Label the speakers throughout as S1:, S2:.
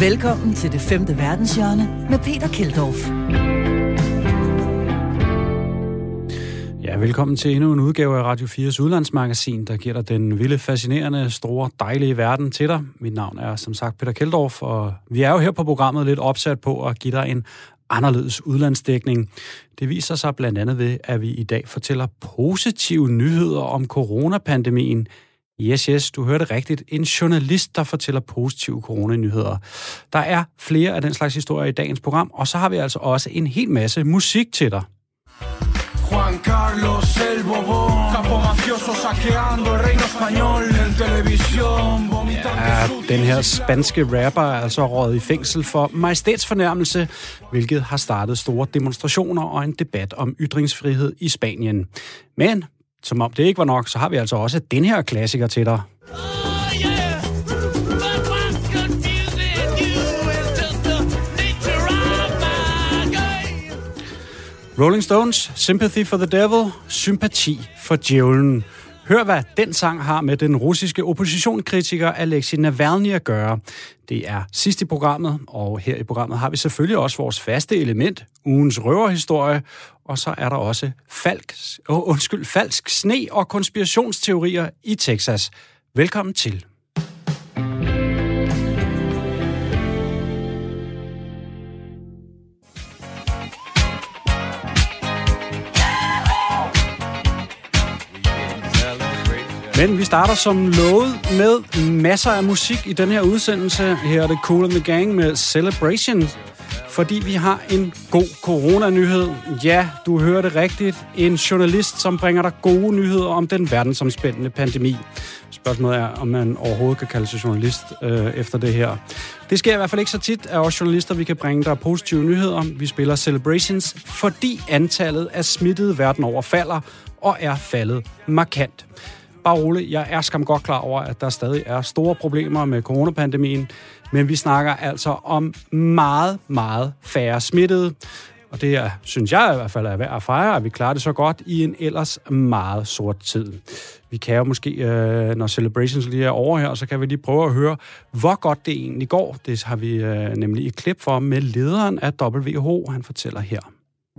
S1: Velkommen til det femte verdenshjørne med Peter Keldorf.
S2: Ja, velkommen til endnu en udgave af Radio 4's udlandsmagasin, der giver dig den vilde, fascinerende, store, dejlige verden til dig. Mit navn er som sagt Peter Keldorf, og vi er jo her på programmet lidt opsat på at give dig en anderledes udlandsdækning. Det viser sig blandt andet ved, at vi i dag fortæller positive nyheder om coronapandemien. Yes, yes, du hørte rigtigt. En journalist, der fortæller positive coronanyheder. Der er flere af den slags historier i dagens program, og så har vi altså også en hel masse musik til dig. Juan Carlos el Bobón, capo mafioso saqueando el reino español en televisión, Ja, den her spanske rapper er altså rådet i fængsel for majestætsfornærmelse, hvilket har startet store demonstrationer og en debat om ytringsfrihed i Spanien. Men, som om det ikke var nok, så har vi altså også den her klassiker til dig. Rolling Stones, Sympathy for the Devil, sympati for djævlen. Hør, hvad den sang har med den russiske oppositionskritiker Alexei Navalny at gøre. Det er sidst i programmet, og her i programmet har vi selvfølgelig også vores faste element, ugens røverhistorie, og så er der også falsk, oh, undskyld, falsk sne og konspirationsteorier i Texas. Velkommen til. Men vi starter som lovet med masser af musik i den her udsendelse. Her er det Cool and the Gang med Celebration, fordi vi har en god coronanyhed. Ja, du hører det rigtigt. En journalist, som bringer dig gode nyheder om den verdensomspændende pandemi. Spørgsmålet er, om man overhovedet kan kalde sig journalist øh, efter det her. Det sker i hvert fald ikke så tit at os journalister, vi kan bringe dig positive nyheder. Vi spiller Celebrations, fordi antallet af smittede verden over falder og er faldet markant bare rolig, jeg er skam godt klar over, at der stadig er store problemer med coronapandemien, men vi snakker altså om meget, meget færre smittede. Og det er, synes jeg i hvert fald er værd at fejre, at vi klarer det så godt i en ellers meget sort tid. Vi kan jo måske, øh, når Celebrations lige er over her, så kan vi lige prøve at høre, hvor godt det egentlig går. Det har vi øh, nemlig et klip for med lederen af WHO. Han fortæller her.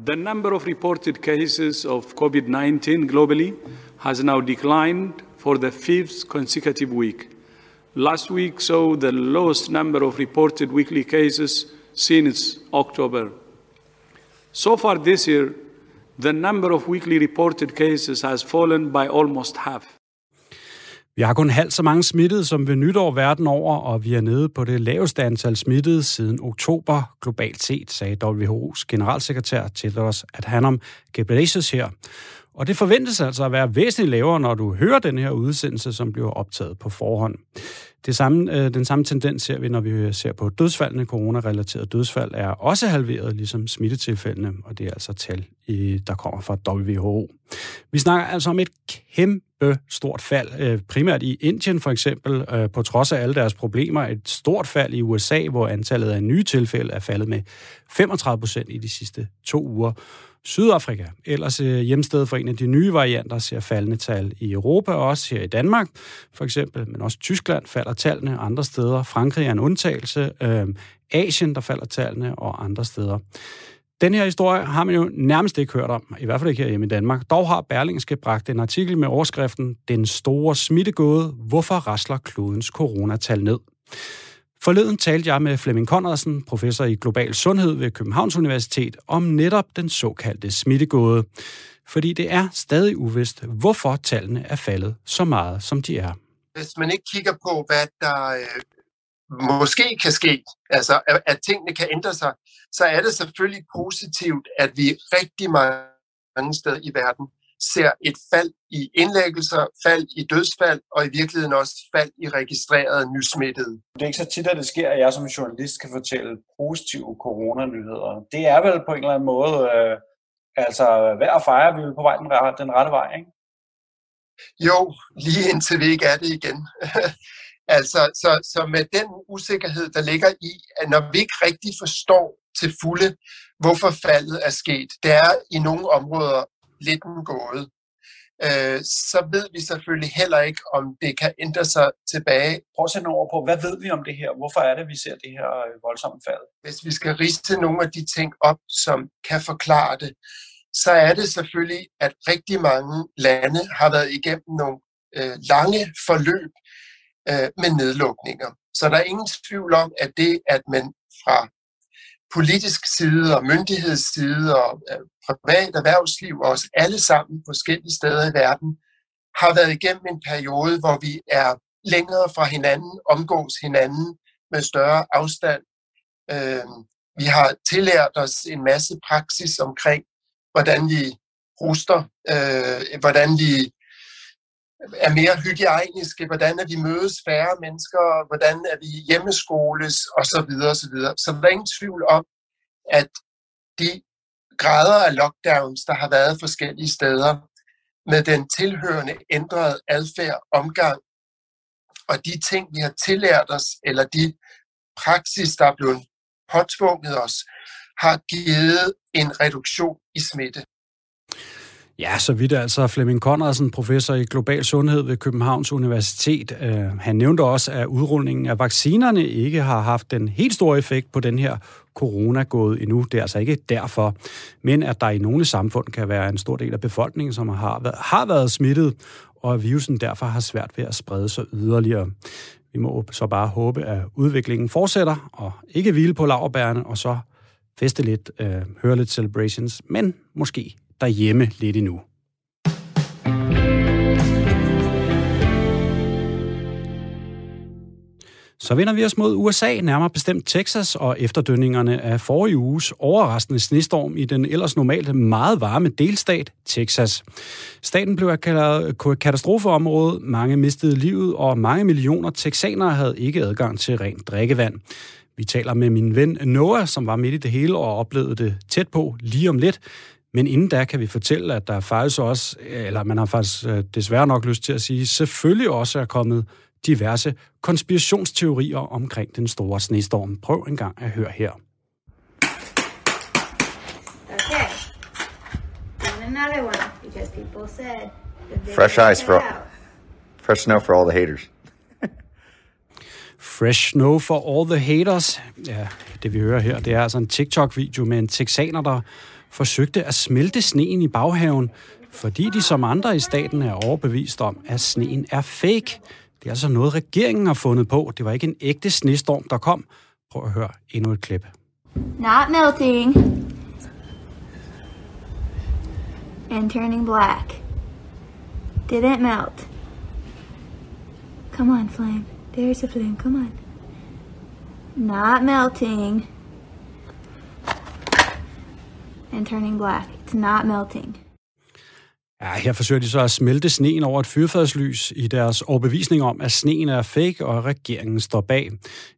S3: The number of reported cases of COVID-19 globally has now declined for the fifth consecutive week. Last week saw the lowest number of reported weekly cases since October. So far this year, the number of weekly reported cases has fallen by almost half.
S2: Vi har kun halvt så mange smittede som ved nytår verden over, og vi er nede på det laveste antal smittede siden oktober globalt set, sagde WHO's generalsekretær Tedros Adhanom Ghebreyesus her. Og det forventes altså at være væsentligt lavere, når du hører den her udsendelse, som bliver optaget på forhånd. Det samme, øh, den samme tendens ser vi, når vi ser på dødsfaldene. Corona-relaterede dødsfald er også halveret, ligesom smittetilfældene, og det er altså tal, i, der kommer fra WHO. Vi snakker altså om et kæmpe stort fald, øh, primært i Indien for eksempel, øh, på trods af alle deres problemer. Et stort fald i USA, hvor antallet af nye tilfælde er faldet med 35 procent i de sidste to uger. Sydafrika, ellers øh, hjemsted for en af de nye varianter, ser faldende tal i Europa, og også her i Danmark for eksempel, men også Tyskland falder tallene andre steder. Frankrig er en undtagelse. Øh, Asien, der falder tallene, og andre steder. Den her historie har man jo nærmest ikke hørt om, i hvert fald ikke her hjemme i Danmark. Dog har Berlingske bragt en artikel med overskriften Den store smittegåde. Hvorfor rasler klodens coronatal ned? Forleden talte jeg med Flemming Conradsen, professor i global sundhed ved Københavns Universitet, om netop den såkaldte smittegåde. Fordi det er stadig uvist, hvorfor tallene er faldet så meget, som de er.
S4: Hvis man ikke kigger på, hvad der øh, måske kan ske, altså at, at tingene kan ændre sig, så er det selvfølgelig positivt, at vi rigtig mange steder i verden ser et fald i indlæggelser, fald i dødsfald og i virkeligheden også fald i registrerede nysmittede.
S5: Det er ikke så tit, at det sker, at jeg som journalist kan fortælle positive coronanyheder. Det er vel på en eller anden måde øh, altså værd at fejre, vi er på vej den, den rette vej, ikke?
S4: Jo, lige indtil vi ikke er det igen. altså, så, så med den usikkerhed, der ligger i, at når vi ikke rigtig forstår til fulde, hvorfor faldet er sket, det er i nogle områder lidt en gåde. øh, så ved vi selvfølgelig heller ikke, om det kan ændre sig tilbage.
S5: Prøv at sætte over på, hvad ved vi om det her? Hvorfor er det, vi ser det her øh, voldsomme fald?
S4: Hvis vi skal riste nogle af de ting op, som kan forklare det, så er det selvfølgelig, at rigtig mange lande har været igennem nogle øh, lange forløb øh, med nedlukninger. Så der er ingen tvivl om, at det, at man fra politisk side og myndighedsside og øh, privat erhvervsliv og os alle sammen forskellige steder i verden har været igennem en periode, hvor vi er længere fra hinanden, omgås hinanden med større afstand. Øh, vi har tillært os en masse praksis omkring, hvordan vi ruster, øh, hvordan vi er mere hygiejniske, hvordan er vi mødes færre mennesker, hvordan er vi hjemmeskoles osv. osv. Så der er ingen tvivl om, at de grader af lockdowns, der har været forskellige steder, med den tilhørende ændrede adfærd, omgang, og de ting, vi har tillært os, eller de praksis, der er blevet påtvunget os, har givet en reduktion i smitte.
S2: Ja, så vidt altså Flemming Conradsen, professor i global sundhed ved Københavns Universitet. Øh, han nævnte også, at udrulningen af vaccinerne ikke har haft den helt store effekt på den her corona gået endnu. Det er altså ikke derfor, men at der i nogle samfund kan være en stor del af befolkningen, som har været, har været smittet, og at virusen derfor har svært ved at sprede sig yderligere. Vi må så bare håbe, at udviklingen fortsætter, og ikke hvile på laverbærene, og så feste lidt, øh, høre lidt celebrations, men måske derhjemme lidt endnu. Så vender vi os mod USA, nærmere bestemt Texas, og efterdønningerne af forrige uges overraskende snestorm i den ellers normalt meget varme delstat Texas. Staten blev erklæret katastrofeområde, mange mistede livet, og mange millioner texanere havde ikke adgang til rent drikkevand. Vi taler med min ven Noah, som var midt i det hele og oplevede det tæt på lige om lidt. Men inden da kan vi fortælle, at der faktisk også, eller man har faktisk øh, desværre nok lyst til at sige, selvfølgelig også er kommet diverse konspirationsteorier omkring den store snestorm. Prøv en gang at høre her.
S6: Okay. And another one, because people said that they
S7: Fresh ice for-. Fresh snow for all the haters.
S2: Fresh Snow for All the Haters. Ja, det vi hører her, det er altså en TikTok-video med en texaner, der forsøgte at smelte sneen i baghaven, fordi de som andre i staten er overbevist om, at sneen er fake. Det er altså noget, regeringen har fundet på. Det var ikke en ægte snestorm, der kom. Prøv at høre endnu et klip.
S6: Not melting. And turning black. Didn't melt. Come on, flame. There's a flame. Come on. Not melting. And turning black. It's not melting.
S2: Ja, her forsøger de så at smelte sneen over et fyrfadslys i deres overbevisning om, at sneen er fake, og at regeringen står bag.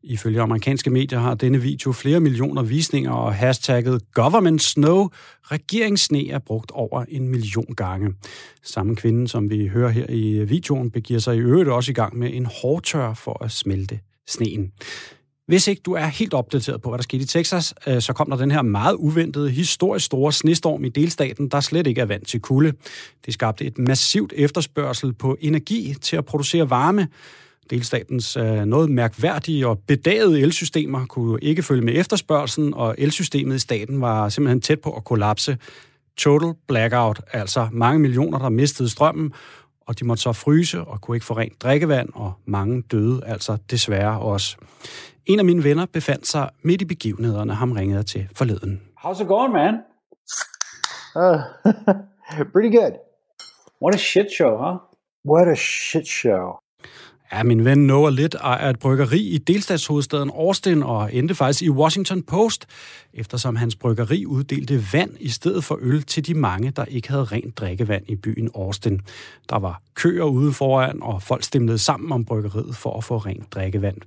S2: Ifølge amerikanske medier har denne video flere millioner visninger, og hashtagget Government Snow, regeringssne, er brugt over en million gange. Samme kvinde, som vi hører her i videoen, begiver sig i øvrigt også i gang med en hårdtør for at smelte sneen. Hvis ikke du er helt opdateret på, hvad der skete i Texas, øh, så kom der den her meget uventede, historisk store snestorm i delstaten, der slet ikke er vant til kulde. Det skabte et massivt efterspørgsel på energi til at producere varme. Delstatens øh, noget mærkværdige og bedagede elsystemer kunne ikke følge med efterspørgselen, og elsystemet i staten var simpelthen tæt på at kollapse. Total blackout, altså mange millioner, der mistede strømmen, og de måtte så fryse og kunne ikke få rent drikkevand, og mange døde altså desværre også. En af mine venner befandt sig midt i begivenhederne, ham ringede til forleden.
S5: How's it going, man?
S8: Uh, pretty good.
S5: What a shit show, huh?
S8: What a shit show.
S2: Ja, min ven Noah Litt ejer et bryggeri i delstatshovedstaden Austin og endte faktisk i Washington Post, eftersom hans bryggeri uddelte vand i stedet for øl til de mange, der ikke havde rent drikkevand i byen Austin. Der var køer ude foran, og folk stemlede sammen om bryggeriet for at få rent drikkevand.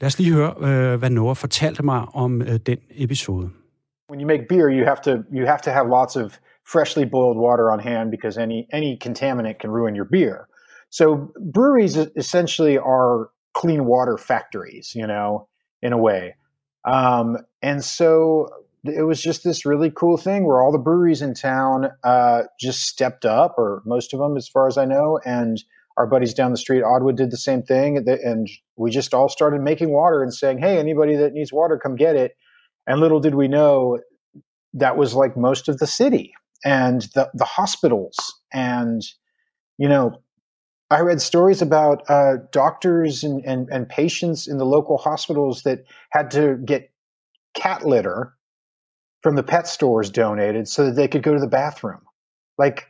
S2: Lad os lige høre, øh, hvad Noah fortalte mig om øh, den episode.
S8: When you make beer, you have to you have to have lots of freshly boiled water on hand because any any contaminant can ruin your beer. So breweries essentially are clean water factories, you know, in a way. Um, and so it was just this really cool thing where all the breweries in town uh, just stepped up, or most of them, as far as I know, and our buddies down the street, Oddwood, did the same thing, and we just all started making water and saying, "Hey, anybody that needs water, come get it." And little did we know that was like most of the city and the the hospitals, and you know, I read stories about uh, doctors and, and and patients in the local hospitals that had to get cat litter from the pet stores donated so that they could go to the bathroom. Like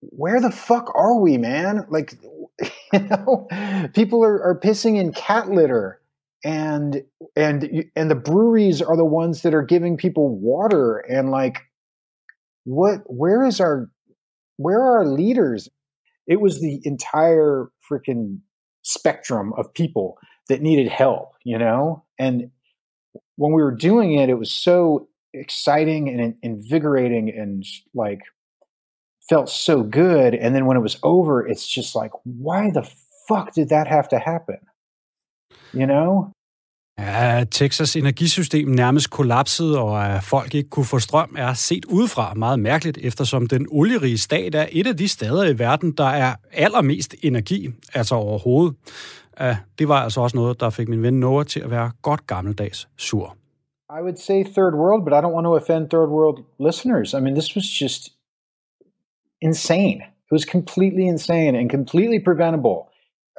S8: where the fuck are we, man? Like, you know, people are, are pissing in cat litter and and and the breweries are the ones that are giving people water and like what where is our where are our leaders it was the entire freaking spectrum of people that needed help you know and when we were doing it it was so exciting and invigorating and like felt so good. And then when it was over, it's just like, why the fuck did that have to happen? You know?
S2: Ja, Texas energisystem nærmest kollapsede, og at folk ikke kunne få strøm, er set udefra meget mærkeligt, eftersom den olierige stat er et af de steder i verden, der er allermest energi, altså overhovedet. Det var altså også noget, der fik min ven Noah til at være godt gammeldags sur.
S8: I would say third world, but I don't want to offend third world listeners. I mean, this was just insane. It was completely insane and completely preventable.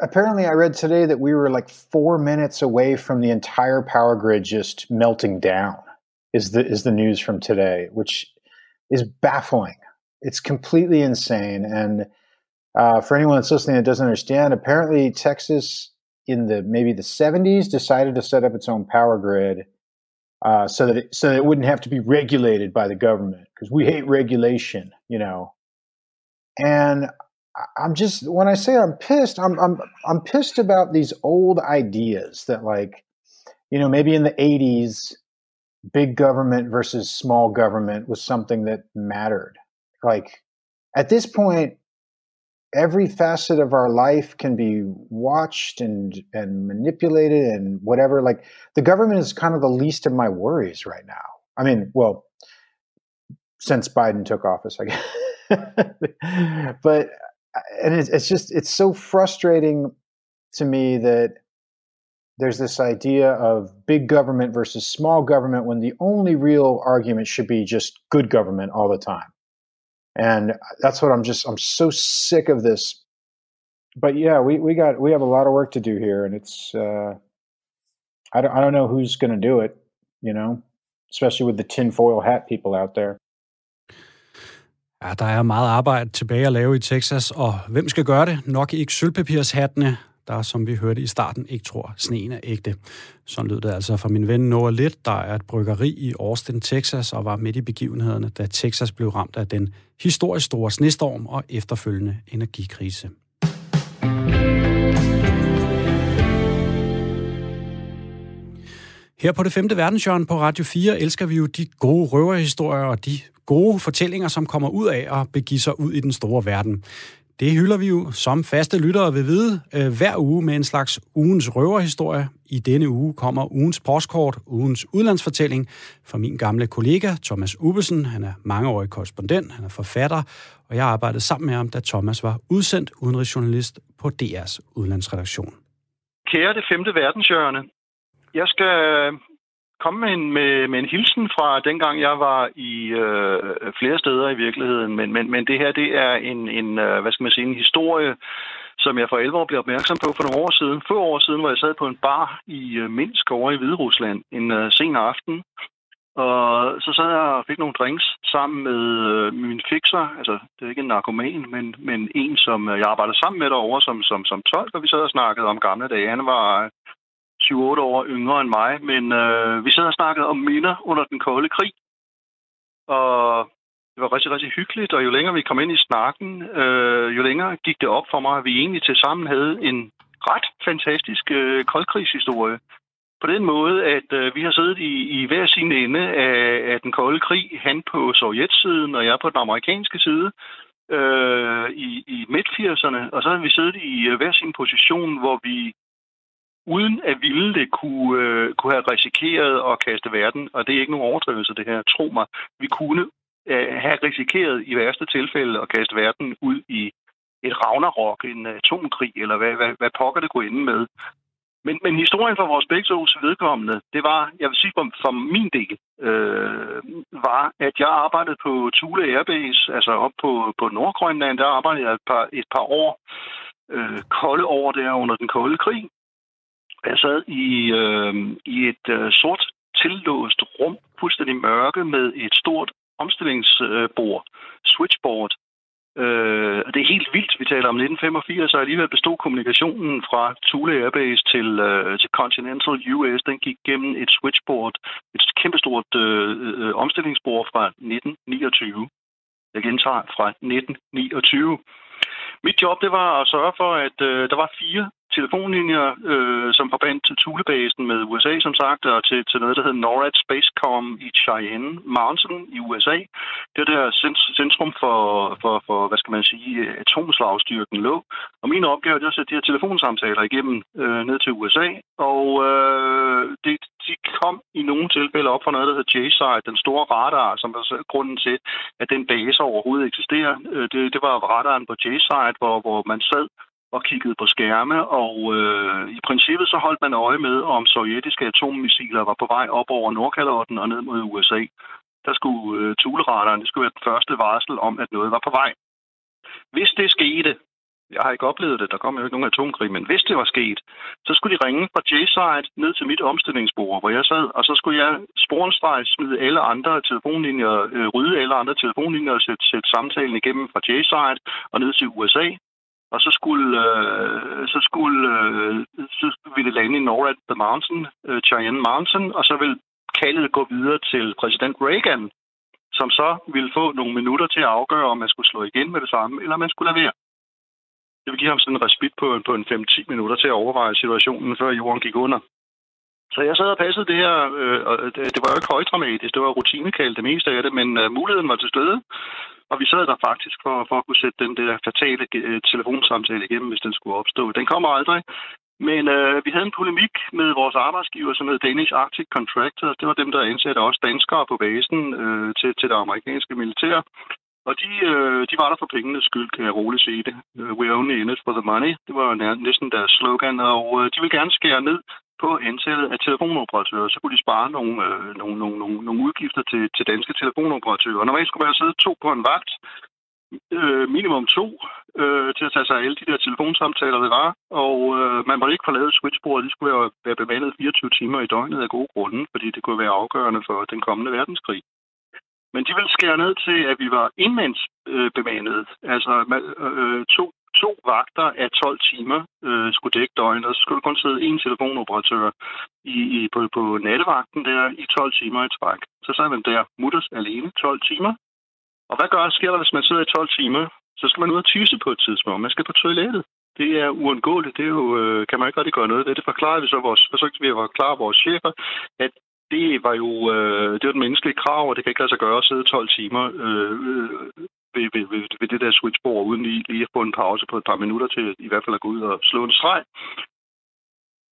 S8: Apparently, I read today that we were like four minutes away from the entire power grid just melting down. Is the is the news from today, which is baffling. It's completely insane. And uh, for anyone that's listening that doesn't understand, apparently Texas in the maybe the 70s decided to set up its own power grid uh, so that it, so that it wouldn't have to be regulated by the government because we hate regulation, you know. And I'm just when I say I'm pissed, I'm I'm I'm pissed about these old ideas that like, you know, maybe in the 80s big government versus small government was something that mattered. Like at this point every facet of our life can be watched and and manipulated and whatever like the government is kind of the least of my worries right now. I mean, well, since Biden took office, I guess. but and it's, it's just it's so frustrating to me that there's this idea of big government versus small government when the only real argument should be just good government all the time. And that's what I'm just I'm so sick of this. But yeah, we, we got we have a lot of work to do here and it's uh I don't I don't know who's gonna do it, you know, especially with the tinfoil hat people out there.
S2: Ja, der er meget arbejde tilbage at lave i Texas, og hvem skal gøre det? Nok ikke sølvpapirshattene, der, som vi hørte i starten, ikke tror, sneen er ægte. Sådan lød det altså fra min ven Noah Litt, der er et bryggeri i Austin, Texas, og var midt i begivenhederne, da Texas blev ramt af den historisk store snestorm og efterfølgende energikrise. Her på det femte verdenshjørne på Radio 4 elsker vi jo de gode røverhistorier og de gode fortællinger, som kommer ud af at begive sig ud i den store verden. Det hylder vi jo som faste lyttere vil vide øh, hver uge med en slags ugens røverhistorie. I denne uge kommer ugens postkort, ugens udlandsfortælling fra min gamle kollega Thomas Ubesen. Han er mangeårig korrespondent, han er forfatter, og jeg arbejdede sammen med ham, da Thomas var udsendt udenrigsjournalist på DR's udlandsredaktion.
S9: Kære det femte verdenshjørne, jeg skal komme med en, med, med en hilsen fra dengang, jeg var i øh, flere steder i virkeligheden. Men, men, men det her, det er en, en øh, hvad skal man sige, en historie, som jeg for 11 år blev opmærksom på for nogle år siden. Få år siden, hvor jeg sad på en bar i øh, Minsk over i Hviderusland en øh, sen aften. Og så sad jeg og fik nogle drinks sammen med øh, min fixer. Altså, det er ikke en narkoman, men, men en, som øh, jeg arbejdede sammen med derovre som, som, som tolk, og vi sad og snakkede om gamle dage. Han var 7-8 år yngre end mig, men øh, vi sad og snakkede om minder under den kolde krig. Og det var rigtig, rigtig hyggeligt, og jo længere vi kom ind i snakken, øh, jo længere gik det op for mig, at vi egentlig til sammen havde en ret fantastisk øh, koldkrigshistorie. På den måde, at øh, vi har siddet i, i hver sin ende af, af den kolde krig, han på sovjetsiden og jeg på den amerikanske side, øh, i, i midt-80'erne, og så har vi siddet i øh, hver sin position, hvor vi uden at ville det, kunne, øh, kunne have risikeret at kaste verden, og det er ikke nogen overdrivelse det her, tro mig, vi kunne øh, have risikeret i værste tilfælde at kaste verden ud i et ragnarok, en øh, atomkrig, eller hvad, hvad, hvad pokker det kunne ende med. Men, men historien for vores begge vedkommende, det var, jeg vil sige for, for min del, øh, var, at jeg arbejdede på Thule Airbase, altså op på, på Nordgrønland, der arbejdede jeg et par, et par år, øh, kolde år der under den kolde krig. Jeg sad i, øh, i et øh, sort tillåst rum, fuldstændig mørke, med et stort omstillingsbord, øh, switchboard, Øh, det er helt vildt, vi taler om 1985, og alligevel bestod kommunikationen fra Thule Airbase til, øh, til Continental US. Den gik gennem et switchboard, et kæmpestort øh, øh, omstillingsbord fra 1929. Jeg gentager fra 1929. Mit job det var at sørge for, at øh, der var fire telefonlinjer, øh, som forbandt til Thulebasen med USA, som sagt, og til, til noget, der hedder NORAD Spacecom i Cheyenne Mountain i USA. Det er der centrum for, for, for, hvad skal man sige, atomslagstyrken lå. Og min opgave er at sætte de her telefonsamtaler igennem øh, ned til USA, og øh, det, de kom i nogle tilfælde op for noget, der hedder JSIDE, den store radar, som var grunden til, at den base overhovedet eksisterer. Øh, det, det var radaren på JSIDE, hvor, hvor man sad og kiggede på skærme, og øh, i princippet så holdt man øje med, om sovjetiske atommissiler var på vej op over Nordkalotten og ned mod USA. Der skulle øh, tuleradaren, det skulle være den første varsel om, at noget var på vej. Hvis det skete, jeg har ikke oplevet det, der kom jo ikke nogen atomkrig, men hvis det var sket, så skulle de ringe fra J-side ned til mit omstillingsbord, hvor jeg sad, og så skulle jeg sporenstrejs smide alle andre telefonlinjer, øh, rydde alle andre telefonlinjer og sætte, sætte samtalen igennem fra J-side og ned til USA, og så skulle, øh, så skulle øh, så ville det lande i Norad the Mountain, øh, Cheyenne Mountain, og så ville kaldet gå videre til præsident Reagan, som så ville få nogle minutter til at afgøre, om man skulle slå igen med det samme, eller man skulle lade være. Det ville give ham sådan en respit på, på en 5-10 minutter til at overveje situationen, før jorden gik under. Så jeg sad og passede det her, øh, og det, det var jo ikke højdramatisk, det var rutinekald det meste af det, men øh, muligheden var til stede. Og vi sad der faktisk for, for at kunne sætte den der fatale øh, telefonsamtale igennem, hvis den skulle opstå. Den kommer aldrig. Men øh, vi havde en polemik med vores arbejdsgiver, som hed Danish Arctic Contractors. Det var dem, der ansatte også danskere på basen øh, til, til det amerikanske militær. Og de, øh, de var der for pengenes skyld, kan jeg roligt sige det. Øh, we we're only in it for the money. Det var næsten deres slogan, og øh, de vil gerne skære ned på antallet af telefonoperatører, så kunne de spare nogle, øh, nogle, nogle, nogle, nogle udgifter til, til danske telefonoperatører. Normalt skulle man sidde to på en vagt, øh, minimum to, øh, til at tage sig af alle de der telefonsamtaler, det var. Og øh, man måtte ikke forlade switchbordet. De skulle være, være bemandet 24 timer i døgnet af gode grunde, fordi det kunne være afgørende for den kommende verdenskrig. Men de ville skære ned til, at vi var indmandsbemandet. Øh, altså øh, øh to to vagter af 12 timer øh, skulle dække døgnet, så skulle der kun sidde én telefonoperatør i, i, på, på nattevagten der i 12 timer i træk. Så sad man der mutters alene 12 timer. Og hvad gør, sker der, hvis man sidder i 12 timer? Så skal man ud og tisse på et tidspunkt. Man skal på toilettet. Det er uundgåeligt. Det er jo, øh, kan man ikke rigtig gøre noget ved. Det forklarede vi så vores, forsøgte vi at forklare vores chefer, at det var jo øh, det var den menneskelige krav, og det kan ikke lade sig gøre at sidde 12 timer øh, øh ved, ved, ved, ved det der switchboard, uden lige, lige at få en pause på et par minutter til i hvert fald at gå ud og slå en streg.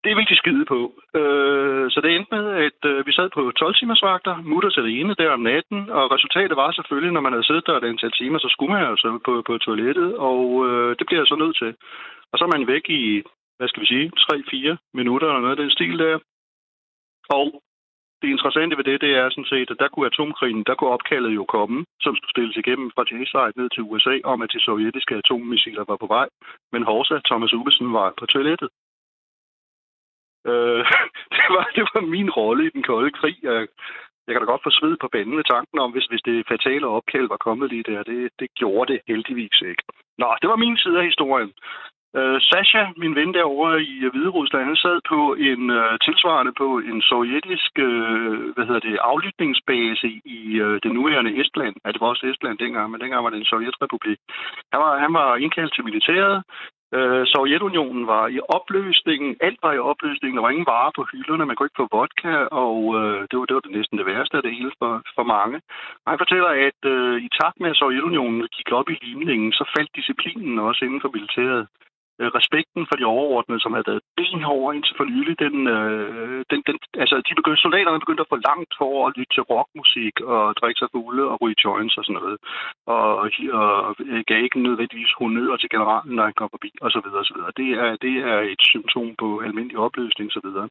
S9: Det vil de skide på. Øh, så det endte med, at øh, vi sad på 12 timers vagter, mutter til det ene der om natten, og resultatet var selvfølgelig, når man havde siddet der et antal timer, så skulle man jo så på, på toilettet, og øh, det bliver jeg så nødt til. Og så er man væk i, hvad skal vi sige, 3-4 minutter eller noget af den stil der. Og det interessante ved det, det er sådan set, at der kunne atomkrigen, der kunne opkaldet jo komme, som skulle stilles igennem fra J-side ned til USA, om at de sovjetiske atommissiler var på vej. Men Horsa, Thomas Ubesen, var på toilettet. Øh, det, var, det var min rolle i den kolde krig. Jeg, jeg kan da godt få sved på banden med tanken om, hvis, hvis det fatale opkald var kommet lige der. Det, det gjorde det heldigvis ikke. Nå, det var min side af historien. Øh, Sasha, min ven derovre i øh, Hvide Rusland, han sad på en øh, tilsvarende på en sovjetisk øh, hvad hedder det, aflytningsbase i øh, det nuværende Estland. Ja, det var også Estland dengang, men dengang var det en sovjetrepublik. Han var, han var indkaldt til militæret. Øh, Sovjetunionen var i opløsningen. Alt var i opløsningen. Der var ingen varer på hylderne. Man kunne ikke få vodka, og øh, det, var, det var det næsten det værste af det hele for, for mange. Og han fortæller, at øh, i takt med, at Sovjetunionen gik op i limningen, så faldt disciplinen også inden for militæret øh, respekten for de overordnede, som havde været benhårde indtil for nylig, den, øh, den, den, altså, de begyndte, soldaterne begyndte at få langt for at lytte til rockmusik og drikke sig fulde og ryge joints og sådan noget. Og, og, og gav ikke nødvendigvis honør til generalen, når han kom forbi, og så videre, og så videre. Det er, det er et symptom på almindelig opløsning, og så videre.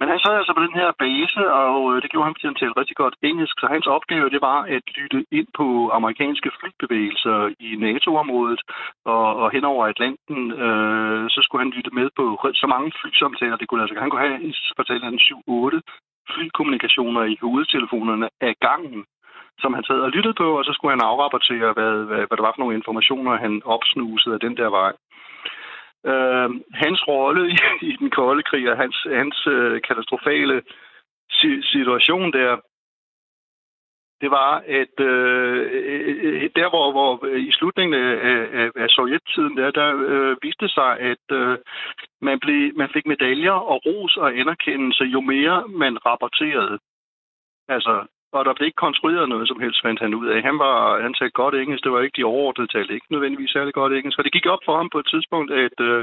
S9: Men han sad altså på den her base, og øh, det gjorde han, til at rigtig godt engelsk. Så hans opgave, det var at lytte ind på amerikanske flybevægelser i NATO-området og, og hen over Atlanten. Øh, så skulle han lytte med på så mange flysamtaler, det kunne altså. Han kunne have, fortalte han, 7-8 flykommunikationer i hovedtelefonerne af gangen som han sad og lyttede på, og så skulle han afrapportere, hvad, hvad, hvad der var for nogle informationer, han opsnusede af den der vej. Øh, hans rolle i, i den kolde krig og hans, hans øh, katastrofale si, situation der, det var, at øh, øh der hvor, hvor øh, i slutningen af, af, af sovjettiden, der, der øh, viste sig, at øh, man, blev, man fik medaljer og ros og anerkendelse, jo mere man rapporterede. Altså, og der blev ikke konstrueret noget som helst, fandt han ud af. Han, var, han talte godt engelsk, det var ikke de overordnede talte ikke nødvendigvis særlig godt engelsk. Og det gik op for ham på et tidspunkt, at øh,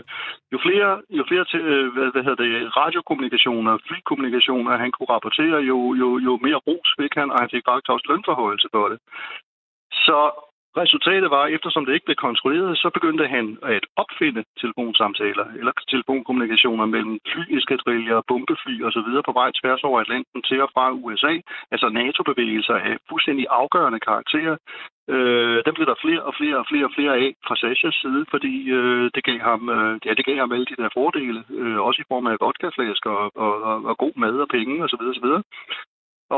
S9: jo flere, jo flere til, øh, hvad, hvad hedder det, radiokommunikationer, flykommunikationer, han kunne rapportere, jo, jo, jo mere ros fik han, og han fik faktisk også lønforhøjelse for det. Så Resultatet var, eftersom det ikke blev kontrolleret, så begyndte han at opfinde telefonsamtaler eller telefonkommunikationer mellem flyeskadriller, bombefly osv. på vej tværs over Atlanten til og fra USA. Altså NATO-bevægelser af fuldstændig afgørende karakter. Øh, dem blev der flere og flere og flere og flere af fra Sashas side, fordi øh, det, gav ham, øh, ja, det gav ham alle de der fordele, øh, også i form af vodkaflasker og, og, og, og god mad og penge osv. osv.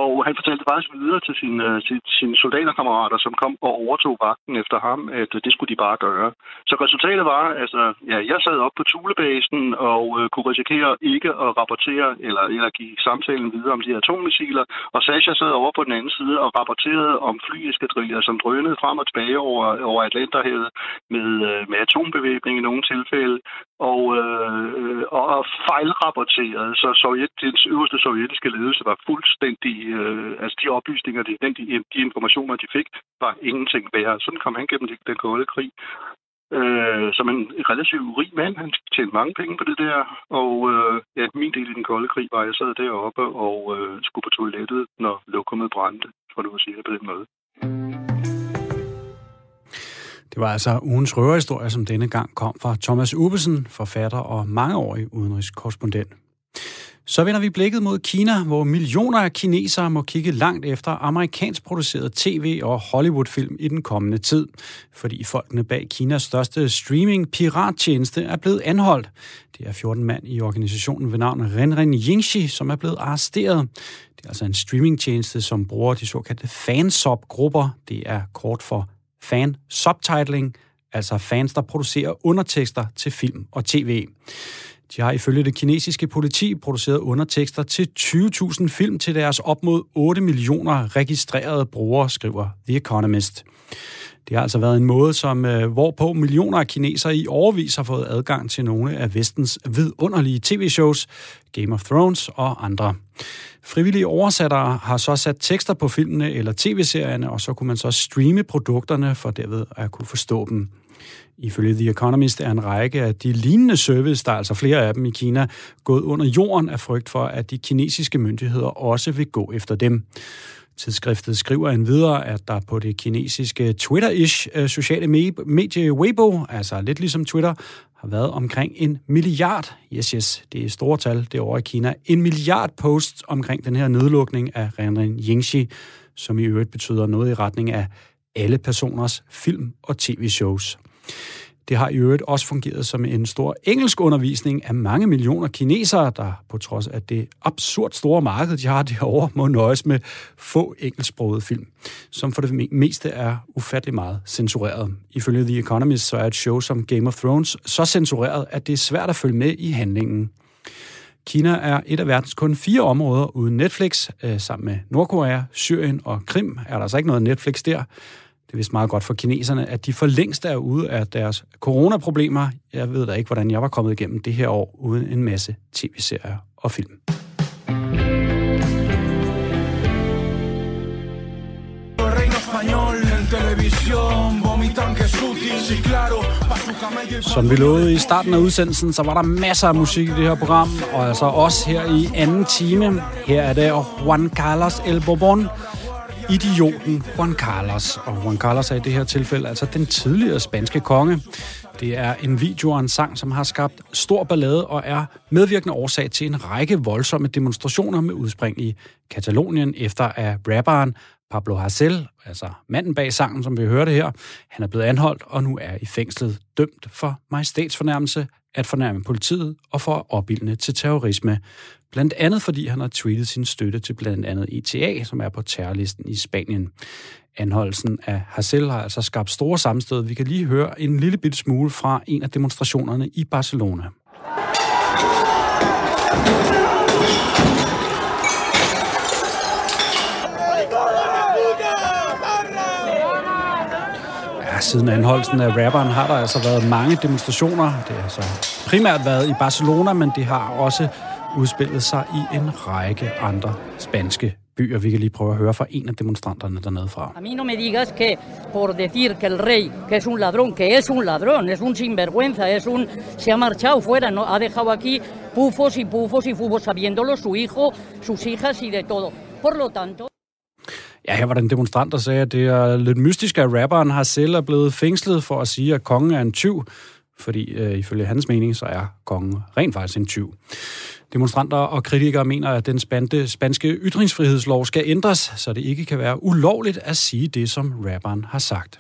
S9: Og han fortalte faktisk videre til sine, øh, til sine soldaterkammerater, som kom og overtog vagten efter ham, at øh, det skulle de bare gøre. Så resultatet var, altså, ja, jeg sad op på Tulebasen og øh, kunne risikere ikke at rapportere eller, eller give samtalen videre om de her atommissiler. Og Sasha sad over på den anden side og rapporterede om flyeskadriller, som drønede frem og tilbage over, over Atlanterhavet med, øh, med atombevæbning i nogle tilfælde og, øh, øh og fejlrapporterede, så Sovjet, den øverste sovjetiske ledelse var fuldstændig, øh, altså de oplysninger, de, de, de informationer, de fik, var ingenting værd. Sådan kom han gennem den kolde krig. Øh, som en relativt rig mand, han tjente mange penge på det der, og øh, ja, min del i den kolde krig var, at jeg sad deroppe og øh, skulle på toilettet, når lokummet brændte, for nu at sige det på den måde.
S2: Det var altså ugens røverhistorie, som denne gang kom fra Thomas Ubesen, forfatter og mangeårig udenrigskorrespondent. Så vender vi blikket mod Kina, hvor millioner af kinesere må kigge langt efter amerikansk produceret tv- og Hollywood-film i den kommende tid, fordi folkene bag Kinas største streaming-pirattjeneste er blevet anholdt. Det er 14 mand i organisationen ved navn Renren Yingxi, som er blevet arresteret. Det er altså en streamingtjeneste, som bruger de såkaldte fansop-grupper. Det er kort for fan subtitling, altså fans, der producerer undertekster til film og tv. De har ifølge det kinesiske politi produceret undertekster til 20.000 film til deres op mod 8 millioner registrerede brugere, skriver The Economist. Det har altså været en måde, som, øh, hvorpå millioner af kinesere i overvis har fået adgang til nogle af vestens vidunderlige tv-shows, Game of Thrones og andre. Frivillige oversættere har så sat tekster på filmene eller tv-serierne, og så kunne man så streame produkterne for derved at kunne forstå dem. Ifølge The Economist er en række af de lignende service, der er altså flere af dem i Kina, gået under jorden af frygt for, at de kinesiske myndigheder også vil gå efter dem. Tidsskriftet skriver endvidere, at der på det kinesiske Twitter-ish øh, sociale medie Weibo, altså lidt ligesom Twitter, har været omkring en milliard, yes yes, det er store tal det over i Kina, en milliard posts omkring den her nedlukning af Renren Yingxi, som i øvrigt betyder noget i retning af alle personers film- og tv-shows. Det har i øvrigt også fungeret som en stor engelsk undervisning af mange millioner kinesere, der på trods af det absurd store marked, de har derovre, må nøjes med få engelsksprogede film, som for det meste er ufattelig meget censureret. Ifølge The Economist så er et show som Game of Thrones så censureret, at det er svært at følge med i handlingen. Kina er et af verdens kun fire områder uden Netflix. Øh, sammen med Nordkorea, Syrien og Krim er der altså ikke noget Netflix der. Det er vist meget godt for kineserne, at de for længst er ude af deres coronaproblemer. Jeg ved da ikke, hvordan jeg var kommet igennem det her år uden en masse tv-serier og film. Som vi lovede i starten af udsendelsen, så var der masser af musik i det her program, og altså også her i anden time. Her er det Juan Carlos El Bourbon, idioten Juan Carlos. Og Juan Carlos er i det her tilfælde altså den tidligere spanske konge. Det er en video og en sang, som har skabt stor ballade og er medvirkende årsag til en række voldsomme demonstrationer med udspring i Katalonien, efter at rapperen Pablo Hasél, altså manden bag sangen, som vi hørte her, han er blevet anholdt og nu er i fængslet dømt for majestætsfornærmelse, at fornærme politiet og for opildne til terrorisme. Blandt andet fordi han har tweetet sin støtte til blandt andet ETA, som er på terrorlisten i Spanien. Anholdelsen af Hassel har altså skabt store sammenstød. Vi kan lige høre en lille bit smule fra en af demonstrationerne i Barcelona. Siden anholdelsen af rapperen har der altså været mange demonstrationer. Det har så primært været i Barcelona, men det har også udspillet sig i en række andre spanske byer. Vi kan lige prøve at høre fra en af demonstranterne dernede fra.
S10: A mí no me digas que por decir que el rey, que es un ladrón, que es un ladrón, es un sinvergüenza, es un se ha marchado fuera, no ha dejado aquí pufos y pufos y fubos sabiéndolo su hijo, sus hijas y de todo. Por lo tanto,
S2: Ja, her var der en demonstrant, der sagde, at det er lidt mystisk, at rapperen har selv er blevet fængslet for at sige, at kongen er en tyv, fordi øh, ifølge hans mening, så er kongen rent faktisk en tyv. Demonstranter og kritikere mener, at den spande, spanske ytringsfrihedslov skal ændres, så det ikke kan være ulovligt at sige det, som rapperen har sagt.